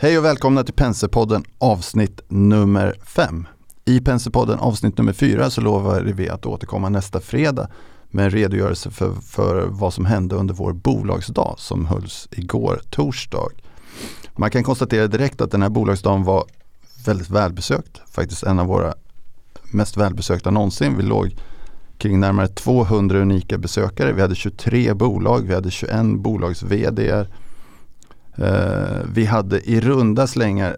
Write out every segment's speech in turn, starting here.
Hej och välkomna till Penserpodden avsnitt nummer 5. I Penserpodden avsnitt nummer 4 så lovar vi att återkomma nästa fredag med en redogörelse för, för vad som hände under vår bolagsdag som hölls igår torsdag. Man kan konstatera direkt att den här bolagsdagen var väldigt välbesökt. Faktiskt en av våra mest välbesökta någonsin. Vi låg kring närmare 200 unika besökare. Vi hade 23 bolag, vi hade 21 bolags vd Eh, vi hade i runda slängar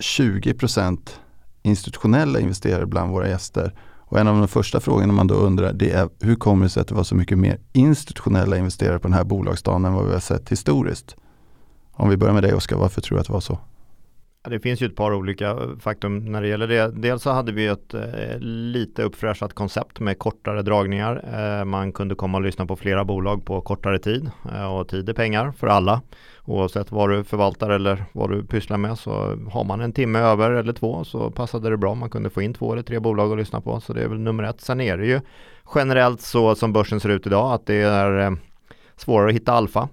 20% institutionella investerare bland våra gäster. Och en av de första frågorna man då undrar det är hur kommer det sig att det var så mycket mer institutionella investerare på den här bolagsdagen än vad vi har sett historiskt? Om vi börjar med dig Oskar, varför tror du att det var så? Det finns ju ett par olika faktum när det gäller det. Dels så hade vi ett eh, lite uppfräschat koncept med kortare dragningar. Eh, man kunde komma och lyssna på flera bolag på kortare tid eh, och tid är pengar för alla. Oavsett vad du förvaltar eller vad du pysslar med så har man en timme över eller två så passade det bra. Man kunde få in två eller tre bolag att lyssna på så det är väl nummer ett. Sen är det ju generellt så som börsen ser ut idag att det är eh, svårare att hitta alfa.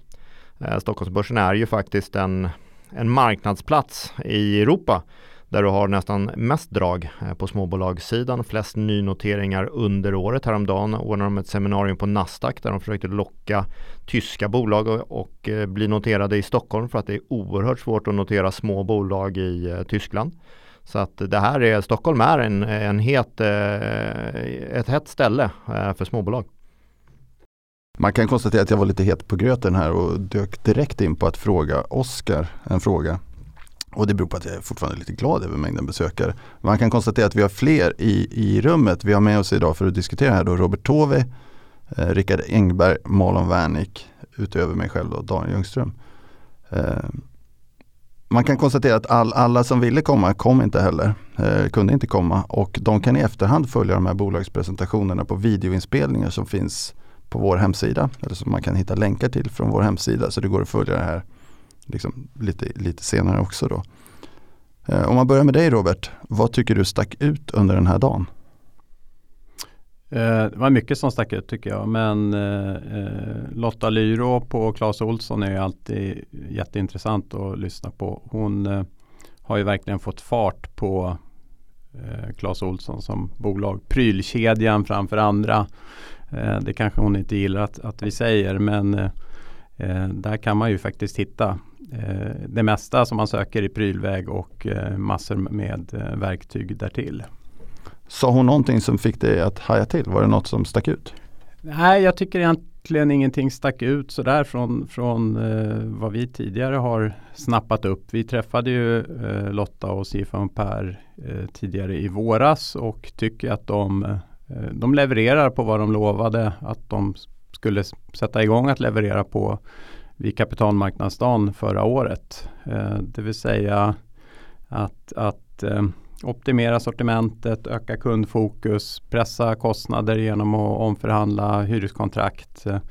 Eh, Stockholmsbörsen är ju faktiskt en en marknadsplats i Europa där du har nästan mest drag eh, på småbolagssidan, flest nynoteringar under året. Häromdagen ordnade de ett seminarium på Nasdaq där de försökte locka tyska bolag och eh, bli noterade i Stockholm för att det är oerhört svårt att notera små bolag i eh, Tyskland. Så att det här är, Stockholm är en, en het, ett hett ställe för småbolag. Man kan konstatera att jag var lite het på gröten här och dök direkt in på att fråga Oskar en fråga. Och det beror på att jag är fortfarande lite glad över mängden besökare. Man kan konstatera att vi har fler i, i rummet. Vi har med oss idag för att diskutera här då Robert Tove, eh, Rickard Engberg, Malon Wernick, utöver mig själv då, Daniel Ljungström. Eh, man kan konstatera att all, alla som ville komma kom inte heller, eh, kunde inte komma och de kan i efterhand följa de här bolagspresentationerna på videoinspelningar som finns på vår hemsida. Eller som man kan hitta länkar till från vår hemsida. Så det går att följa det här liksom lite, lite senare också. Då. Eh, om man börjar med dig Robert. Vad tycker du stack ut under den här dagen? Eh, det var mycket som stack ut tycker jag. Men eh, eh Lotta Lyro på Clas Olsson är alltid jätteintressant att lyssna på. Hon eh, har ju verkligen fått fart på eh, Clas Olsson som bolag. Prylkedjan framför andra. Eh, det kanske hon inte gillar att, att vi säger men eh, eh, där kan man ju faktiskt hitta det mesta som man söker i prylväg och massor med verktyg därtill. Sa hon någonting som fick dig att haja till? Var det något som stack ut? Nej, jag tycker egentligen ingenting stack ut sådär från, från eh, vad vi tidigare har snappat upp. Vi träffade ju eh, Lotta och Sifan Per eh, tidigare i våras och tycker att de Eh, de levererar på vad de lovade att de skulle sätta igång att leverera på vid kapitalmarknadsdagen förra året. Eh, det vill säga att, att eh, optimera sortimentet, öka kundfokus, pressa kostnader genom att omförhandla hyreskontrakt. Jag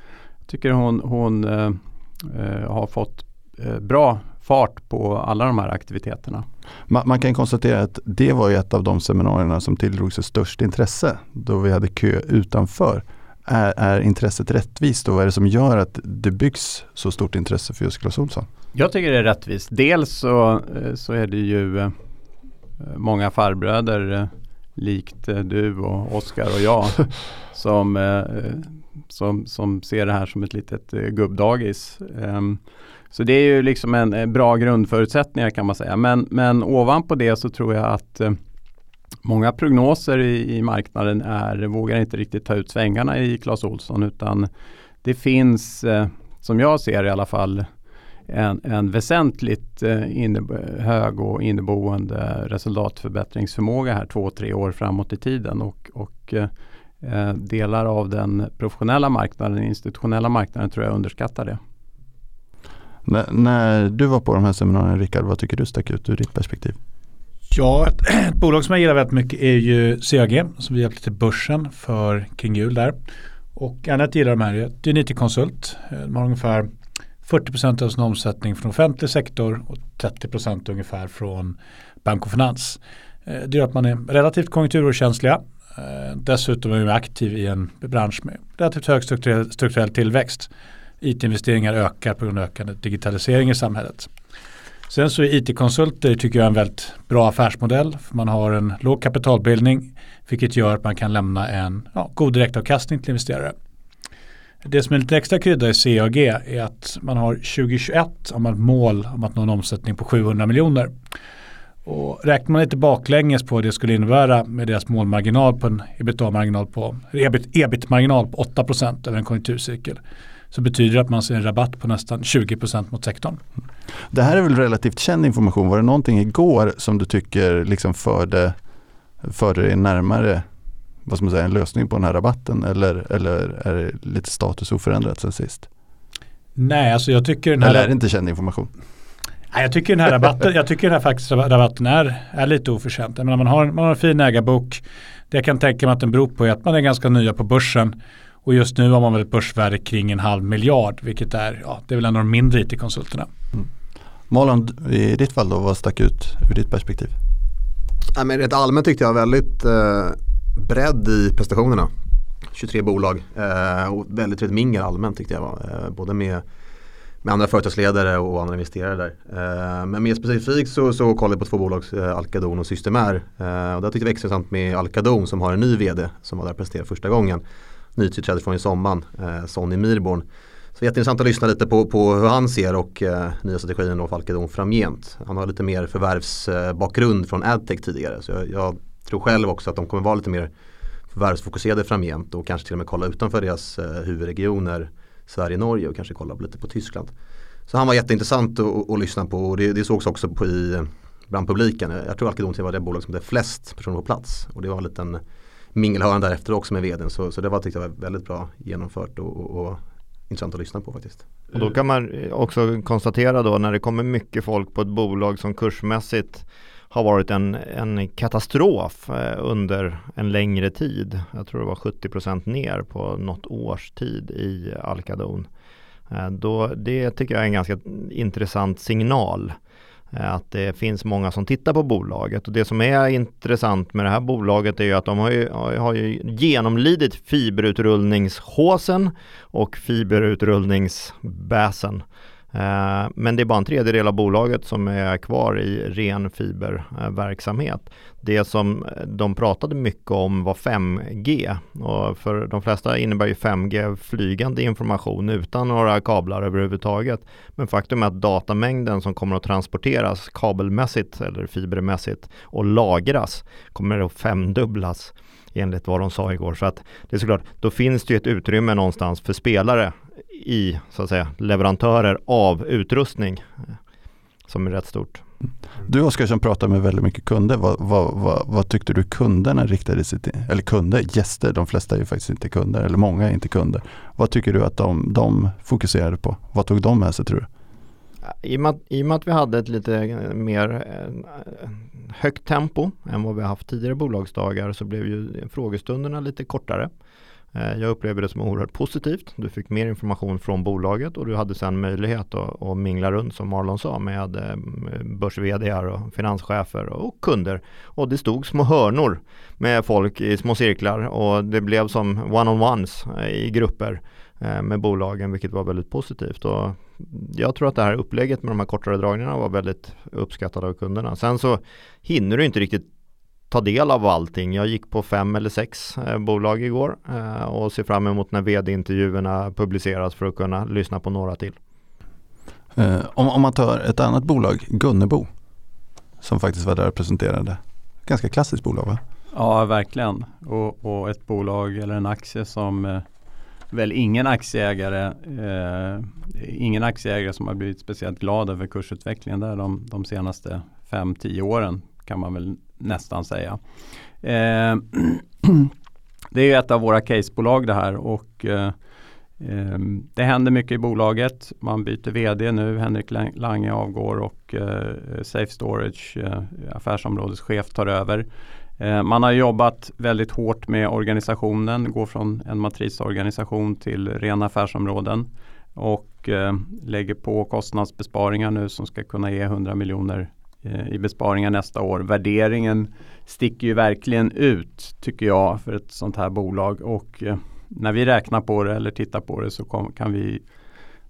tycker hon, hon har fått bra fart på alla de här aktiviteterna. Man, man, kan konstatera att det var ett av de seminarierna som tilldrog sig störst intresse då vi hade kö utanför. Är, är intresset rättvist och vad är det som gör att det byggs så stort intresse för just Clas Ohlson? Jag tycker det är rättvist. Dels så, eh, så är det ju eh, många farbröder eh, likt du och Oskar och jag som, som, som ser det här som ett litet gubbdagis. Ehm, så det är ju liksom en bra grundförutsättning kan man säga. Men, men ovanpå det så tror jag att eh, många prognoser i, i, marknaden är, vågar inte riktigt ta ut svängarna i Clas Olsson utan det finns, eh, som jag ser i alla fall, en, en väsentligt eh, inne, hög och inneboende resultatförbättringsförmåga här två, tre år framåt i tiden. Och, och eh, delar av den professionella marknaden, institutionella marknaden tror jag underskattar det. N när du var på de här seminarierna Rickard, vad tycker du stack ut ur ditt perspektiv? Ja, ett, ett, bolag som jag gillar väldigt mycket är ju CAG som vi hjälpte till börsen för kring jul där. Och annat gillar de här är det är en IT-konsult. De har ungefär 40 av sin omsättning från offentlig sektor och 30% ungefär från bank och finans. Eh, det gör att man är relativt konjunkturokänsliga. Eh, dessutom är man aktiv i en bransch med relativt hög strukturell, strukturell tillväxt. IT-investeringar ökar på grund av ökande digitalisering i samhället. Sen så är IT-konsulter tycker jag är en väldigt bra affärsmodell. För man har en låg kapitalbildning vilket gör att man kan lämna en ja, god direktavkastning till investerare. Det som är lite extra krydda i CAG är att man har 2021 om man ett mål om att nå en omsättning på 700 miljoner. Och räknar man lite baklänges på vad det skulle innebära med deras målmarginal på en ebitda-marginal på ebit-marginal på 8% över en konjunkturcykel så betyder det att man ser en rabatt på nästan 20% mot sektorn. Det här är väl relativt känd information. Var det någonting igår som du tycker liksom förde, förde dig närmare vad ska man säga, en lösning på den här rabatten eller, eller är det lite status oförändrat sen sist? Nej, alltså jag tycker den här... Eller är det inte känd information? Nej, jag tycker den här rabatten, jag tycker den här faktiskt rabatten är, är lite oförtjänt. man, har, man har en fin ägarbok. Det jag kan tänka mig att den beror på är att man är ganska nya på börsen. Och just nu har man väl ett börsvärde kring en halv miljard, vilket är, ja, det är väl en av de mindre IT-konsulterna. Mm. Malon, i ditt fall då, vad stack ut ur ditt perspektiv? Ja, men rent allmänt tyckte jag väldigt eh, bredd i prestationerna. 23 bolag eh, och väldigt, trevligt mingel allmänt tyckte jag var. Eh, både med, med andra företagsledare och andra investerare där. Eh, men mer specifikt så, så kollade jag på två bolag, eh, Alcadon och Systemair. Eh, och där tyckte jag var extra intressant med Alcadon som har en ny vd som var där och presenterade första gången. Nytillträdd från i sommaren, eh, Sonny Mirborn. Så jätteintressant att lyssna lite på, på hur han ser och eh, nya strategin och Alcadon framgent. Han har lite mer förvärvsbakgrund från Adtech tidigare. Så jag, jag, tror själv också att de kommer vara lite mer förvärvsfokuserade framgent och kanske till och med kolla utanför deras eh, huvudregioner Sverige, Norge och kanske kolla lite på Tyskland. Så han var jätteintressant att, att lyssna på och det, det sågs också på i, bland publiken. Jag tror Alkedon var det bolag som hade flest personer på plats och det var en liten mingelhörn därefter också med vdn. Så, så det var, tyckte jag var väldigt bra genomfört och, och, och intressant att lyssna på faktiskt. Och då kan man också konstatera då när det kommer mycket folk på ett bolag som kursmässigt har varit en, en katastrof eh, under en längre tid. Jag tror det var 70% ner på något års tid i Alcadon. Eh, då, det tycker jag är en ganska intressant signal eh, att det finns många som tittar på bolaget och det som är intressant med det här bolaget är ju att de har ju, har ju genomlidit fiberutrullningshåsen och fiberutrullningsbäsen. Eh, men det är bara en tredjedel av bolaget som är kvar i ren fiberverksamhet. Det som eh, de pratade mycket om var 5G och för de flesta innebär ju 5G flygande information utan några kablar överhuvudtaget. Men faktum är att datamängden som kommer att transporteras kabelmässigt eller fibermässigt och lagras kommer att femdubblas enligt vad de sa igår. Så att det är såklart, då finns det ju ett utrymme någonstans för spelare i så att säga leverantörer av utrustning som är rätt stort. Du Oskar som pratar med väldigt mycket kunder, vad, vad, vad, vad, tyckte du kunderna riktade sig till? Eller kunder, gäster, de flesta är ju faktiskt inte kunder, eller många är inte kunder. Vad tycker du att de, de fokuserade på? Vad tog de med sig tror du? I och, med, I och med att vi hade ett lite mer eh, högt tempo än vad vi haft tidigare bolagsdagar så blev ju frågestunderna lite kortare. Eh, jag upplever det som oerhört positivt. Du fick mer information från bolaget och du hade sedan möjlighet att, att mingla runt som Marlon sa med eh, börs och finanschefer och kunder. Och det stod små hörnor med folk i små cirklar och det blev som one-on-ones eh, i grupper med bolagen vilket var väldigt positivt. Och jag tror att det här upplägget med de här kortare dragningarna var väldigt uppskattat av kunderna. Sen så hinner du inte riktigt ta del av allting. Jag gick på fem eller sex eh, bolag igår eh, och ser fram emot när vd-intervjuerna publiceras för att kunna lyssna på några till. Eh, om, om man tar ett annat bolag, Gunnebo, som faktiskt var där och presenterade. Ganska klassiskt bolag va? Ja, verkligen. Och, och ett bolag eller en aktie som eh, väl ingen aktieägare, eh, ingen aktieägare som har blivit speciellt glad över kursutvecklingen där de, de senaste 5-10 åren kan man väl nästan säga. Eh, det är ett av våra casebolag det här och eh, eh, det händer mycket i bolaget. Man byter vd nu. Henrik Lange avgår och eh, Safe Storage eh, affärsområdeschef tar över. Eh, man har jobbat väldigt hårt med organisationen, går från en matrisorganisation till rena affärsområden och lägger på kostnadsbesparingar nu som ska kunna ge 100 miljoner Eh, i besparingar nästa år. Värderingen sticker ju verkligen ut tycker jag för ett sånt här bolag och eh, när vi räknar på det eller tittar på det så kom, kan vi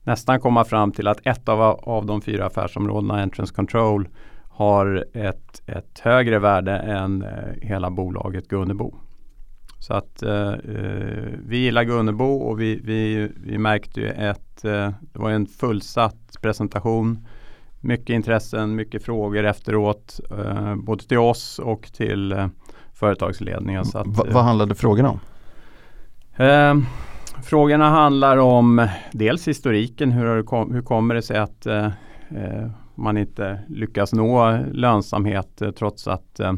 nästan komma fram till att ett av, av de fyra affärsområdena, Entrance Control, har ett, ett högre värde än eh, hela bolaget Gunnebo. Så att eh, eh, vi gillar Gunnebo och vi, vi, vi märkte ju ett, eh, det var en fullsatt presentation. Mycket intressen, mycket frågor efteråt, eh, både till oss och till eh, företagsledningen. Så att, Va, vad handlade frågorna om? Eh, frågorna handlar om dels historiken, hur, kom, hur kommer det sig att eh, man inte lyckas nå lönsamhet eh, trots att eh,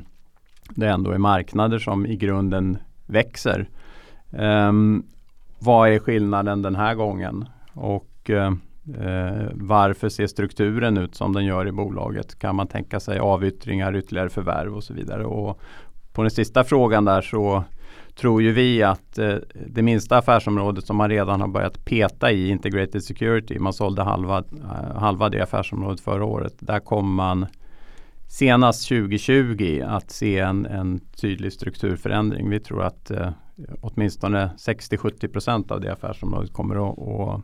det ändå är marknader som i grunden växer. Um, vad är skillnaden den här gången? Och Eh, varför ser strukturen ut som den gör i bolaget? Kan man tänka sig avyttringar, ytterligare förvärv och så vidare? Och på den sista frågan där så tror ju vi att eh, det minsta affärsområdet som man redan har börjat peta i, Integrated Security, man sålde halva, eh, halva det affärsområdet förra året. Där kommer man senast 2020 att se en, en tydlig strukturförändring. Vi tror att eh, åtminstone 60-70% av det affärsområdet kommer att, att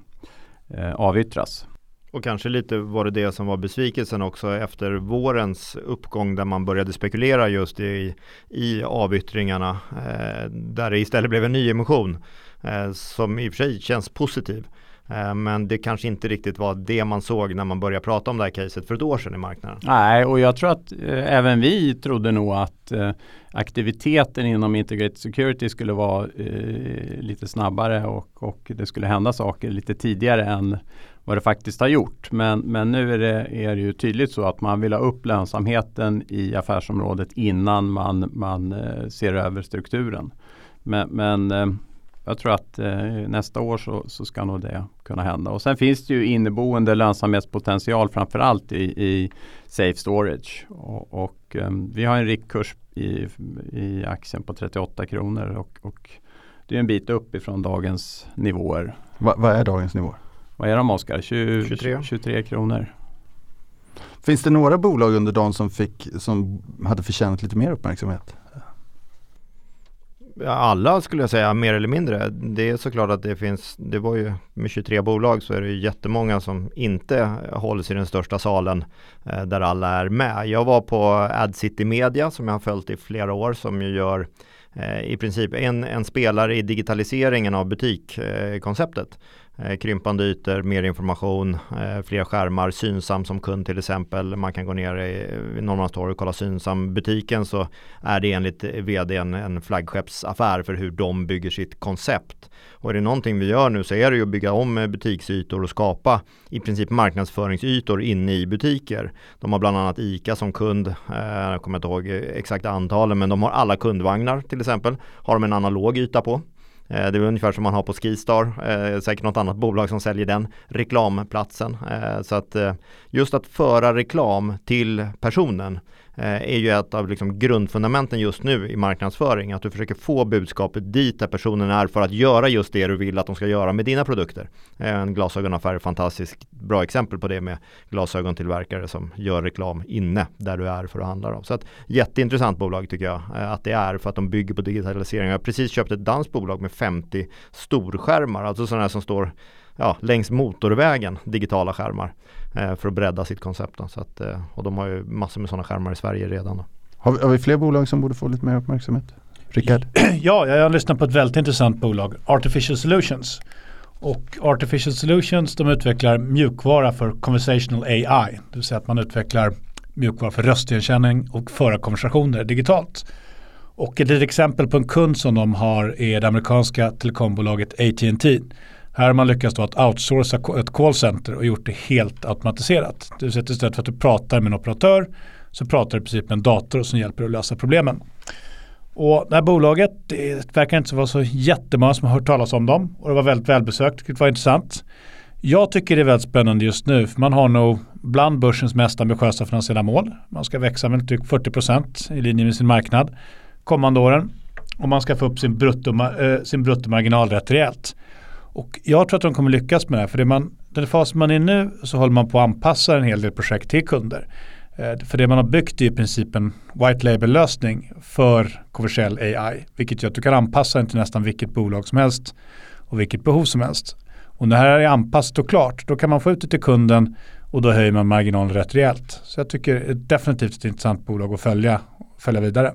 eh, avyttras. Och kanske lite var det det som var besvikelsen också efter vårens uppgång där man började spekulera just i, i avyttringarna. Eh, där det istället blev en nyemission eh, som i och för sig känns positiv. Eh, men det kanske inte riktigt var det man såg när man började prata om det här caset för ett år sedan i marknaden. Nej, och jag tror att eh, även vi trodde nog att eh, aktiviteten inom Integrated Security skulle vara eh, lite snabbare och, och det skulle hända saker lite tidigare än vad det faktiskt har gjort. Men, men nu är det, är det ju tydligt så att man vill ha upp lönsamheten i affärsområdet innan man, man eh, ser över strukturen. Men, men eh, jag tror att eh, nästa år så, så, ska nog det kunna hända. Och sen finns det ju inneboende lönsamhetspotential framförallt i, i Safe Storage. Och, och eh, vi har en riktkurs i, i aktien på 38 kronor och, och det är en bit upp ifrån dagens nivåer. Va, vad är dagens nivåer? Vad är de Oskar? 23. 23 kronor. Finns det några bolag under dagen som, fick, som hade förtjänat lite mer uppmärksamhet? Alla skulle jag säga mer eller mindre. Det är såklart att det finns, det var ju med 23 bolag så är det jättemånga som inte hålls i den största salen eh, där alla är med. Jag var på AdCity Media som jag har följt i flera år som ju gör eh, i princip en, en spelare i digitaliseringen av butikkonceptet. Eh, Eh, krympande ytor, mer information, eh, fler skärmar, Synsam som kund till exempel. Man kan gå ner i, Norrmalmstorg och kolla Synsam-butiken så är det enligt vd en, en flaggskeppsaffär för hur de bygger sitt koncept. Och är det någonting vi gör nu så är det ju att bygga om eh, butiksytor och skapa i princip marknadsföringsytor inne i butiker. De har bland annat ICA som kund, jag kommer inte ihåg exakt antalen men de har alla kundvagnar till exempel. Har de en analog yta på Eh, det är ungefär som man har på Skistar, eh, säkert något annat bolag som säljer den reklamplatsen. Eh, så att just att föra reklam till personen Eh, är ju ett av liksom grundfundamenten just nu i marknadsföring. Att du försöker få budskapet dit där personen är för att göra just det du vill att de ska göra med dina produkter. Eh, en glasögonaffär är ett fantastiskt bra exempel på det med glasögontillverkare som gör reklam inne där du är för att handla. Då. Så att jätteintressant bolag tycker jag eh, att det är för att de bygger på digitalisering. Jag har precis köpt ett danskt bolag med 50 storskärmar, alltså sådana här som står ja, längs motorvägen, digitala skärmar eh, för att bredda sitt koncept. Så att, eh, och de har ju massor med sådana skärmar i Sverige redan. Då. Har, vi, har vi fler bolag som borde få lite mer uppmärksamhet? Rickard? Ja, jag har lyssnat på ett väldigt intressant bolag, Artificial Solutions. Och Artificial Solutions de utvecklar mjukvara för conversational AI. Det vill säga att man utvecklar mjukvara för röstigenkänning och föra konversationer digitalt. Och ett exempel på en kund som de har är det amerikanska telekombolaget AT&T. Här har man lyckats då att outsourca ett callcenter och gjort det helt automatiserat. Det vill säga att istället för att du pratar med en operatör så pratar du i princip med en dator som hjälper dig att lösa problemen. Och det här bolaget, det verkar inte vara så jättemånga som har hört talas om dem och det var väldigt välbesökt, vilket var intressant. Jag tycker det är väldigt spännande just nu, för man har nog bland börsens mest ambitiösa finansiella mål. Man ska växa med typ drygt 40% i linje med sin marknad kommande åren och man ska få upp sin, brutto, äh, sin bruttomarginal rätt rejält. Och jag tror att de kommer lyckas med det här, för det man, den fas man är nu så håller man på att anpassa en hel del projekt till kunder. Eh, för det man har byggt är i princip en white label-lösning för kommersiell AI, vilket gör att du kan anpassa den till nästan vilket bolag som helst och vilket behov som helst. Och när det här är anpassat och klart, då kan man få ut det till kunden och då höjer man marginalen rätt rejält. Så jag tycker det är definitivt ett intressant bolag att följa, följa vidare.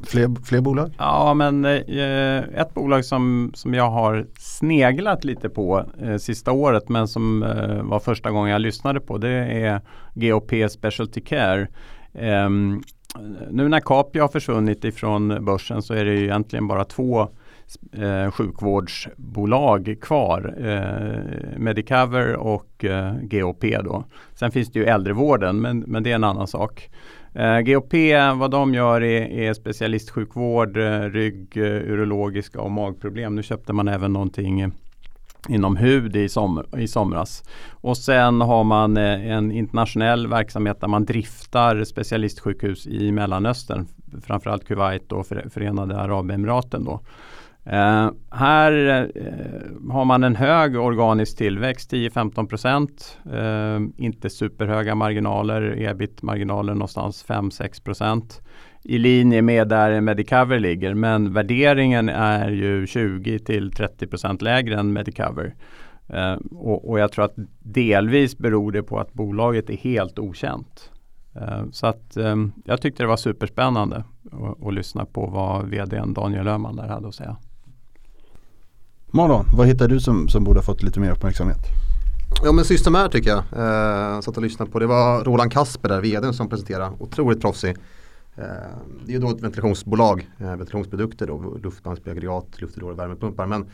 Fler, fler bolag? Ja, men eh, ett bolag som, som jag har sneglat lite på eh, sista året men som eh, var första gången jag lyssnade på det är GOP Specialty Care. Ehm, nu när Capio har försvunnit ifrån börsen så är det egentligen bara två eh, sjukvårdsbolag kvar. Eh, Medicover och eh, GOP då. Sen finns det ju äldrevården men, men det är en annan sak. Eh, GOP, vad de gör är, är specialistsjukvård, eh, rygg, eh, urologiska och magproblem. Nu köpte man även någonting inom hud i, som, i somras. Och sen har man eh, en internationell verksamhet där man driftar specialistsjukhus i Mellanöstern. Framförallt Kuwait och Förenade Arabemiraten. Då. Eh, här eh, har man en hög organisk tillväxt, 10-15 procent. Eh, inte superhöga marginaler, ebit-marginaler någonstans 5-6 procent. I linje med där Medicover ligger, men värderingen är ju 20-30 procent lägre än Medicover. Eh, och, och, jag tror att delvis beror det på att bolaget är helt okänt. Eh, så att eh, jag tyckte det var superspännande att lyssna på vad vdn Daniel Öhman där hade att säga. Marlon, vad hittar du som, som borde ha fått lite mer uppmärksamhet? Ja men Systemair tycker jag. Eh, satt och lyssnade på. Det var Roland Kasper där, vdn som presenterade. Otroligt proffsig. Eh, det är ju då ett ventilationsbolag, eh, ventilationsprodukter då, luftvagnsaggregat, luftridåer och värmepumpar. Men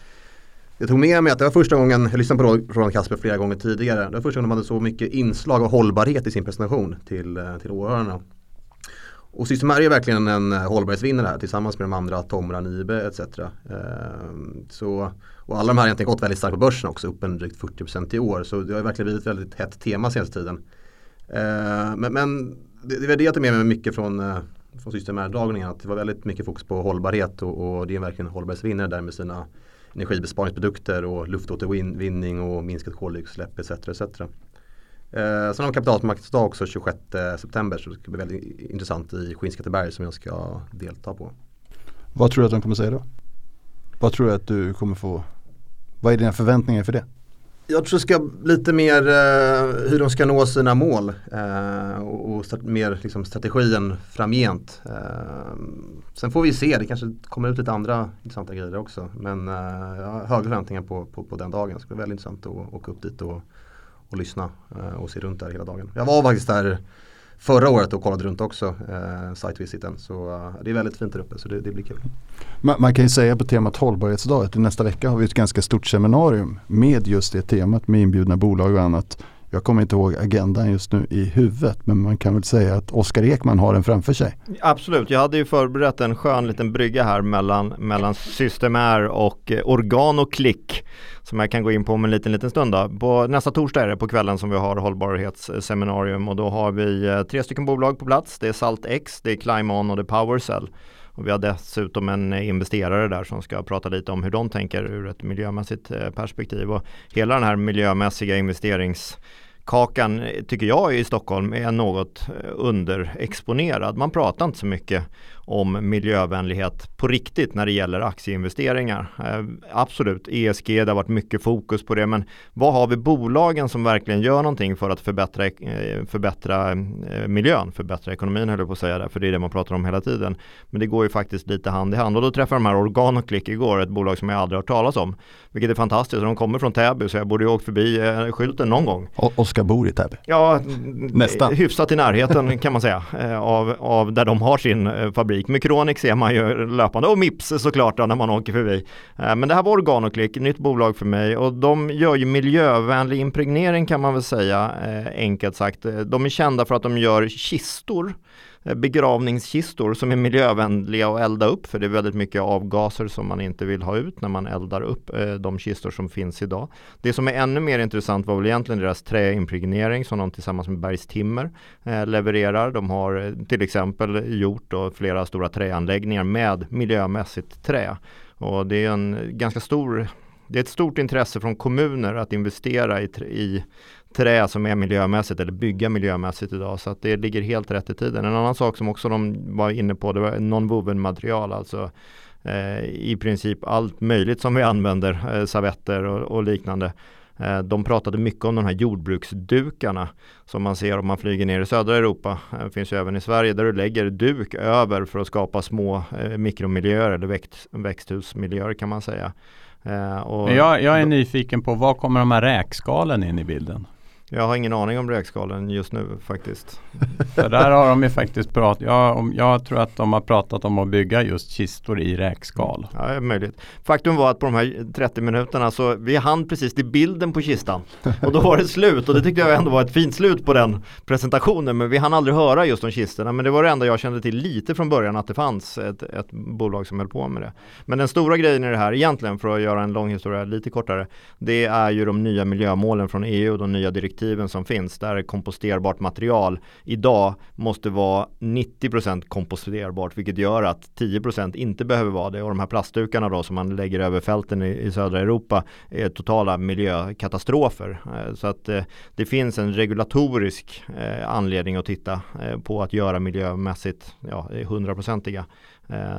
jag tog med mig att det var första gången, jag lyssnade på Roland Kasper flera gånger tidigare. Det var första gången de hade så mycket inslag av hållbarhet i sin presentation till, eh, till åhörarna. Och Systemair är verkligen en eh, hållbarhetsvinnare här tillsammans med de andra Tomra, Nibe etc. Ehm, så, och alla de här har egentligen gått väldigt starkt på börsen också, upp en drygt 40% i år. Så det har verkligen blivit ett väldigt hett tema senaste tiden. Ehm, men, men det, var det jag tar med mig mycket från, eh, från Systemair-dragningen. Att det var väldigt mycket fokus på hållbarhet och, och det är verkligen en hållbarhetsvinnare där med sina energibesparingsprodukter och luftåtervinning och minskat koldioxidutsläpp etc. etc. Eh, sen har vi kapitalmarknadsdag också 26 september så det ska bli väldigt intressant i Skinnskatteberg som jag ska delta på. Vad tror du att de kommer säga då? Vad tror du att du kommer få? Vad är dina förväntningar för det? Jag tror det ska lite mer eh, hur de ska nå sina mål eh, och, och mer liksom, strategin framgent. Eh, sen får vi se, det kanske kommer ut lite andra intressanta grejer också. Men eh, jag har höga förväntningar på, på, på den dagen. Det ska bli väldigt intressant att åka upp dit och och lyssna eh, och se runt där hela dagen. Jag var faktiskt där förra året och kollade runt också, eh, site-visiten. Så eh, det är väldigt fint där uppe så det, det blir kul. Man, man, kan ju säga på temat hållbarhetsdag att nästa vecka har vi ett ganska stort seminarium med just det temat med inbjudna bolag och annat. Jag kommer inte ihåg agendan just nu i huvudet men man kan väl säga att Oskar Ekman har den framför sig. Absolut, jag hade ju förberett en skön liten brygga här mellan, mellan Systemair och eh, Organ och Klick som jag kan gå in på om en liten, liten stund. Då. På nästa torsdag är det på kvällen som vi har hållbarhetsseminarium och då har vi eh, tre stycken bolag på plats. Det är SaltX, det är Climon och det är PowerCell. Och vi har dessutom en eh, investerare där som ska prata lite om hur de tänker ur ett miljömässigt perspektiv. Och hela den här miljömässiga investerings kakan tycker jag i Stockholm är något underexponerad. Man pratar inte så mycket om miljövänlighet på riktigt när det gäller aktieinvesteringar. Eh, absolut, ESG, det har varit mycket fokus på det, men vad har vi bolagen som verkligen gör någonting för att förbättra, eh, förbättra eh, miljön, förbättra ekonomin höll jag på att säga där, för det är det man pratar om hela tiden. Men det går ju faktiskt lite hand i hand och då träffade de här Organoclick igår, ett bolag som jag aldrig hört talas om, vilket är fantastiskt. De kommer från Täby så jag borde ju åkt förbi eh, skylten någon gång. Oskar bor i Täby? Ja, Nästan. hyfsat i närheten kan man säga, av, av där de har sin fabrik trafik. Micronic ser man ju löpande och Mips såklart då, när man åker förbi. Eh, men det här var Organoclick, nytt bolag för mig och de gör ju miljövänlig impregnering kan man väl säga eh, enkelt sagt. De är kända för att de gör kistor Eh, begravningskistor som är miljövänliga att elda upp för det är väldigt mycket avgaser som man inte vill ha ut när man eldar upp eh, de kistor som finns idag. Det som är ännu mer intressant var väl egentligen deras träimpregnering som de tillsammans med Bergstimmer eh, levererar. De har till exempel gjort då flera stora träanläggningar med miljömässigt trä och det är en ganska stor det är ett stort intresse från kommuner att investera i, i trä som är miljömässigt eller bygga miljömässigt idag så att det ligger helt rätt i tiden. En annan sak som också de var inne på det var non-woven material alltså eh, i princip allt möjligt som vi använder, eh, servetter och, och liknande. Eh, de pratade mycket om de här jordbruksdukarna som man ser om man flyger ner i södra Europa. Det eh, finns ju även i Sverige där du lägger duk över för att skapa små eh, mikromiljöer eller växt, växthusmiljöer kan man säga. Och jag, jag är nyfiken på var kommer de här räkskalen in i bilden? Jag har ingen aning om räkskalen just nu faktiskt. För där har de ju faktiskt pratat, jag, jag tror att de har pratat om att bygga just kistor i räkskal. Ja, det är möjligt. Faktum var att på de här 30 minuterna så vi hann precis till bilden på kistan. Och då var det slut och det tyckte jag ändå var ett fint slut på den presentationen. Men vi hann aldrig höra just om kistorna. Men det var det enda jag kände till lite från början att det fanns ett, ett bolag som höll på med det. Men den stora grejen i det här egentligen för att göra en lång historia lite kortare. Det är ju de nya miljömålen från EU och de nya direktiven direktiven som finns där komposterbart material idag måste vara 90% komposterbart vilket gör att 10% inte behöver vara det och de här plastdukarna då som man lägger över fälten i, i södra Europa är totala miljökatastrofer. Eh, så att eh, det finns en regulatorisk eh, anledning att titta på att göra miljömässigt ja, 100-procentiga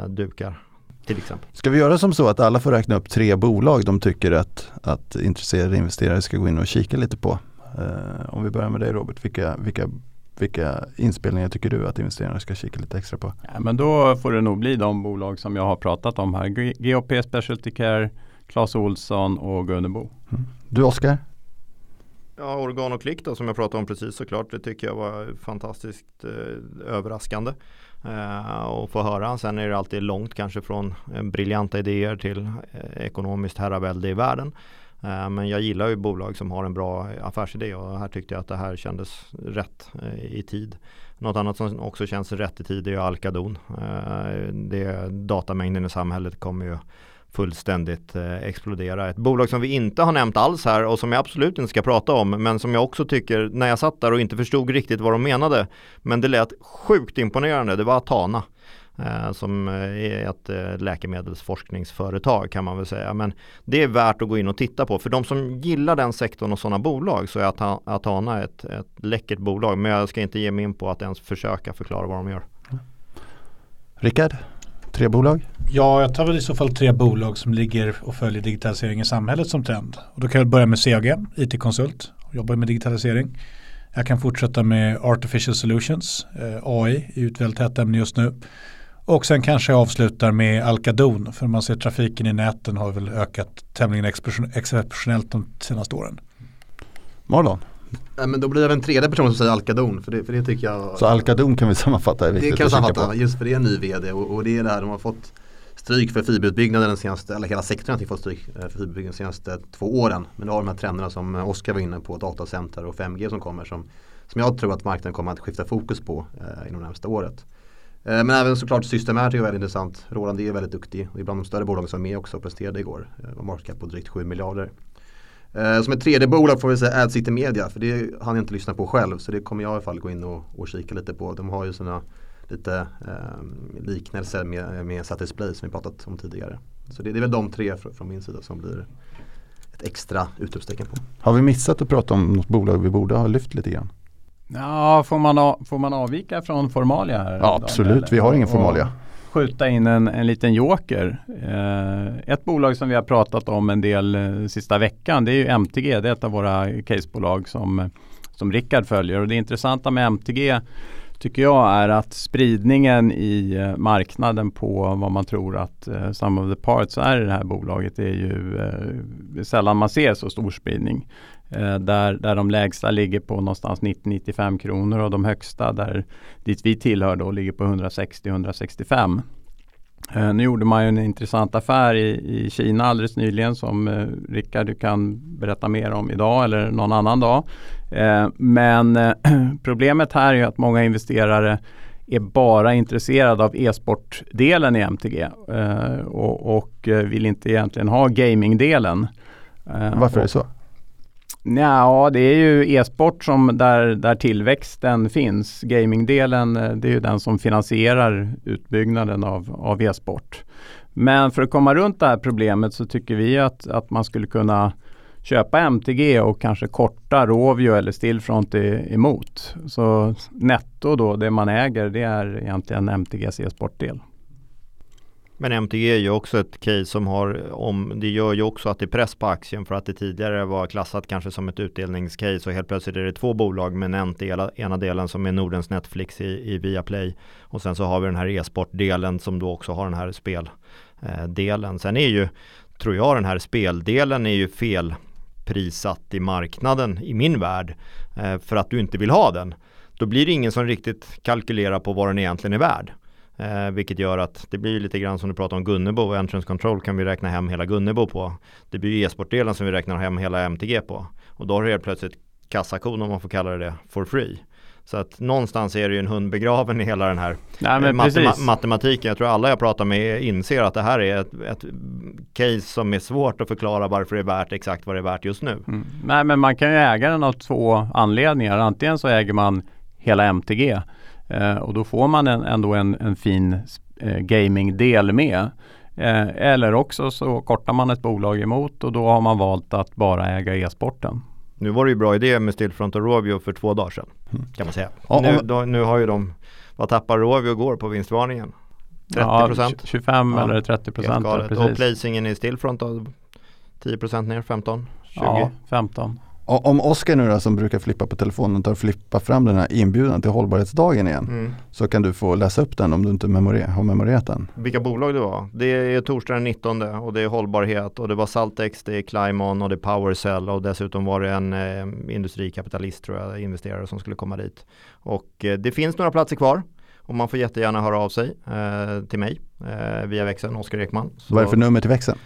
dukar till exempel. Ska vi göra som så att alla får räkna upp tre bolag de tycker att, att intresserade investerare ska gå in och kika lite på? Eh, om vi börjar med dig Robert, vilka, vilka, vilka inspelningar tycker du att investerarna ska kika lite extra på? Ja, men då får det nog bli de bolag som jag har pratat om här. GOP Specialty Care, Clas Olsson och Gunnebo. Mm. Du Oskar? Ja, organ och klick då som jag pratade om precis såklart. Det tycker jag var fantastiskt eh, överraskande. Eh, och få höra. Sen är det alltid långt kanske från eh, briljanta idéer till eh, ekonomiskt herravälde i världen. Eh, men jag gillar ju bolag som har en bra affärsidé och här tyckte jag att det här kändes rätt eh, i tid. Något annat som också känns rätt i tid är ju Alcadon. Eh, det, datamängden i samhället kommer ju fullständigt explodera. Ett bolag som vi inte har nämnt alls här och som jag absolut inte ska prata om men som jag också tycker när jag satt där och inte förstod riktigt vad de menade men det lät sjukt imponerande, det var Atana. Eh, som eh, är ett eh, läkemedelsforskningsföretag kan man väl säga. Men det är värt att gå in och titta på. För de som gillar den sektorn och sådana bolag så är Atana ett, ett läckert bolag. Men jag ska inte ge mig in på att ens försöka förklara vad de gör. Rickard, tre bolag? Ja, jag tar väl i så fall tre bolag som ligger och följer digitalisering i samhället som trend. Och då kan jag börja med CAG, IT-konsult, jobbar med digitalisering. Jag kan fortsätta med Artificial Solutions, AI är ju ett väldigt hett ämne just nu. Och sen kanske jag avslutar med Alcadon för man ser trafiken i näten har väl ökat tämligen exceptionellt de senaste åren. Marlon? Ja, men då blir det en tredje person som säger Alcadon för det, för det tycker jag Så Alcadon kan vi sammanfatta är Det kan vi sammanfatta, just för det är en ny vd och, och det är det här de har fått stryk för fiberutbyggnaden den senaste, eller hela sektorn har fått stryk eh, för fiberutbyggnaden de senaste två åren. Men du har de här trenderna som Oskar var inne på, datacenter och 5G som kommer som, som jag tror att marknaden kommer att skifta fokus på eh, inom närmsta året. Eh, men även såklart Systemair är väldigt intressant. Roland är väldigt duktig Det är bland de större bolagen som är med också och presterade igår. Eh, var market på drygt 7 miljarder. Eh, som ett tredje bolag får vi säga AdCity Media för det hann jag inte lyssna på själv så det kommer jag i alla fall gå in och, och kika lite på. De har ju sina lite eh, liknelser med, med Satisplay som vi pratat om tidigare. Så det, det är väl de tre från, från min sida som blir ett extra utropstecken på. Har vi missat att prata om något bolag vi borde ha lyft lite grann? Ja, får man, får man avvika från formalia här? Ja, absolut, vi har ingen formalia. Skjuta in en, en liten joker. Eh, ett bolag som vi har pratat om en del eh, sista veckan det är ju MTG. Det är ett av våra casebolag som, som Rickard följer. Och det intressanta med MTG tycker jag är att spridningen i eh, marknaden på vad man tror att eh, some of the parts är i det här bolaget är ju eh, sällan man ser så stor spridning. Eh, där, där de lägsta ligger på någonstans 90-95 kronor och de högsta där dit vi tillhör då ligger på 160-165. Eh, nu gjorde man ju en intressant affär i, i Kina alldeles nyligen som eh, Rickard du kan berätta mer om idag eller någon annan dag. Eh, men eh, problemet här är att många investerare är bara intresserade av e-sportdelen i MTG eh, och, och, vill inte egentligen ha gamingdelen. Varför är det så? Ja, det är ju e-sport som där, där tillväxten finns. Gamingdelen, eh, det är ju den som finansierar utbyggnaden av, av e-sport. Men för att komma runt det här problemet så tycker vi att, att man skulle kunna köpa MTG och kanske korta Rovio eller Stillfront emot. Så netto då, det man äger, det är egentligen MTGs e-sportdel. Men MTG är ju också ett case som har, om, det gör ju också att det är press på aktien för att det tidigare var klassat kanske som ett utdelningscase och helt plötsligt är det två bolag med en del, ena delen som är Nordens Netflix i, i Viaplay och sen så har vi den här e-sportdelen som då också har den här speldelen. Eh, sen är ju, tror jag den här speldelen är ju fel prissatt i marknaden i min värld eh, för att du inte vill ha den. Då blir det ingen som riktigt kalkylerar på vad den egentligen är värd. Eh, vilket gör att det blir lite grann som du pratar om Gunnebo och Entrance Control kan vi räkna hem hela Gunnebo på. Det blir e-sportdelen som vi räknar hem hela MTG på. Och då har du helt plötsligt kassakon om man får kalla det det for free. Så att någonstans är det ju en hund begraven i hela den här Nej, eh, matema matematiken. Jag tror alla jag pratar med inser att det här är ett, ett, case som är svårt att förklara varför det är värt exakt vad det är värt just nu. Mm. Nej men man kan ju äga den av två anledningar. Antingen så äger man hela MTG eh, och då får man en, ändå en, en fin eh, gamingdel med. Eh, eller också så kortar man ett bolag emot och då har man valt att bara äga e-sporten. Nu var det ju bra idé med Stillfront och Rovio för två dagar sedan. Mm. Kan man säga. Ja, nu, då, nu har ju de, vad tappar Rovio går på vinstvarningen? 30 procent? Ja, 25 ja, eller 30 procent. Och placingen i Stillfront då? 10 procent ner, 15? 20? Ja, 15. Om Oskar nu då som brukar flippa på telefonen tar och flippar fram den här inbjudan till hållbarhetsdagen igen mm. så kan du få läsa upp den om du inte memorer har memorerat den. Vilka bolag det var? Det är torsdag den 19 och det är hållbarhet och det var Saltex, det är Climon och det är Powercell och dessutom var det en eh, industrikapitalist tror jag, investerare som skulle komma dit. Och eh, det finns några platser kvar och man får jättegärna höra av sig eh, till mig eh, via växeln, Oskar Ekman. Så Vad är det för nummer till växeln?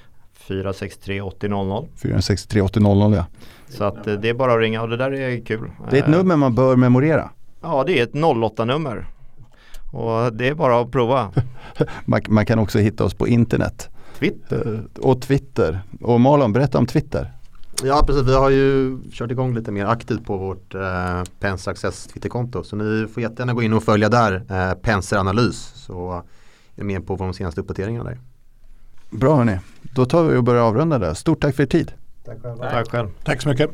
463 80 00. 463 80 00 ja. Så att eh, det är bara att ringa och det där är kul. Det är ett nummer man bör memorera. Ja det är ett 08-nummer. Och det är bara att prova. man, man, kan också hitta oss på internet. Twitter. Eh, och Twitter. Och Malon, berätta om Twitter. Ja precis, vi har ju kört igång lite mer aktivt på vårt eh, Penser Access Twitterkonto. Så ni får jättegärna gå in och följa där, eh, Penser Analys. Så är med på de senaste uppdateringarna där. Bra hörni, då tar vi och börjar avrunda där. Stort tack för er tid. Tack själv. Tack, själv. tack så mycket.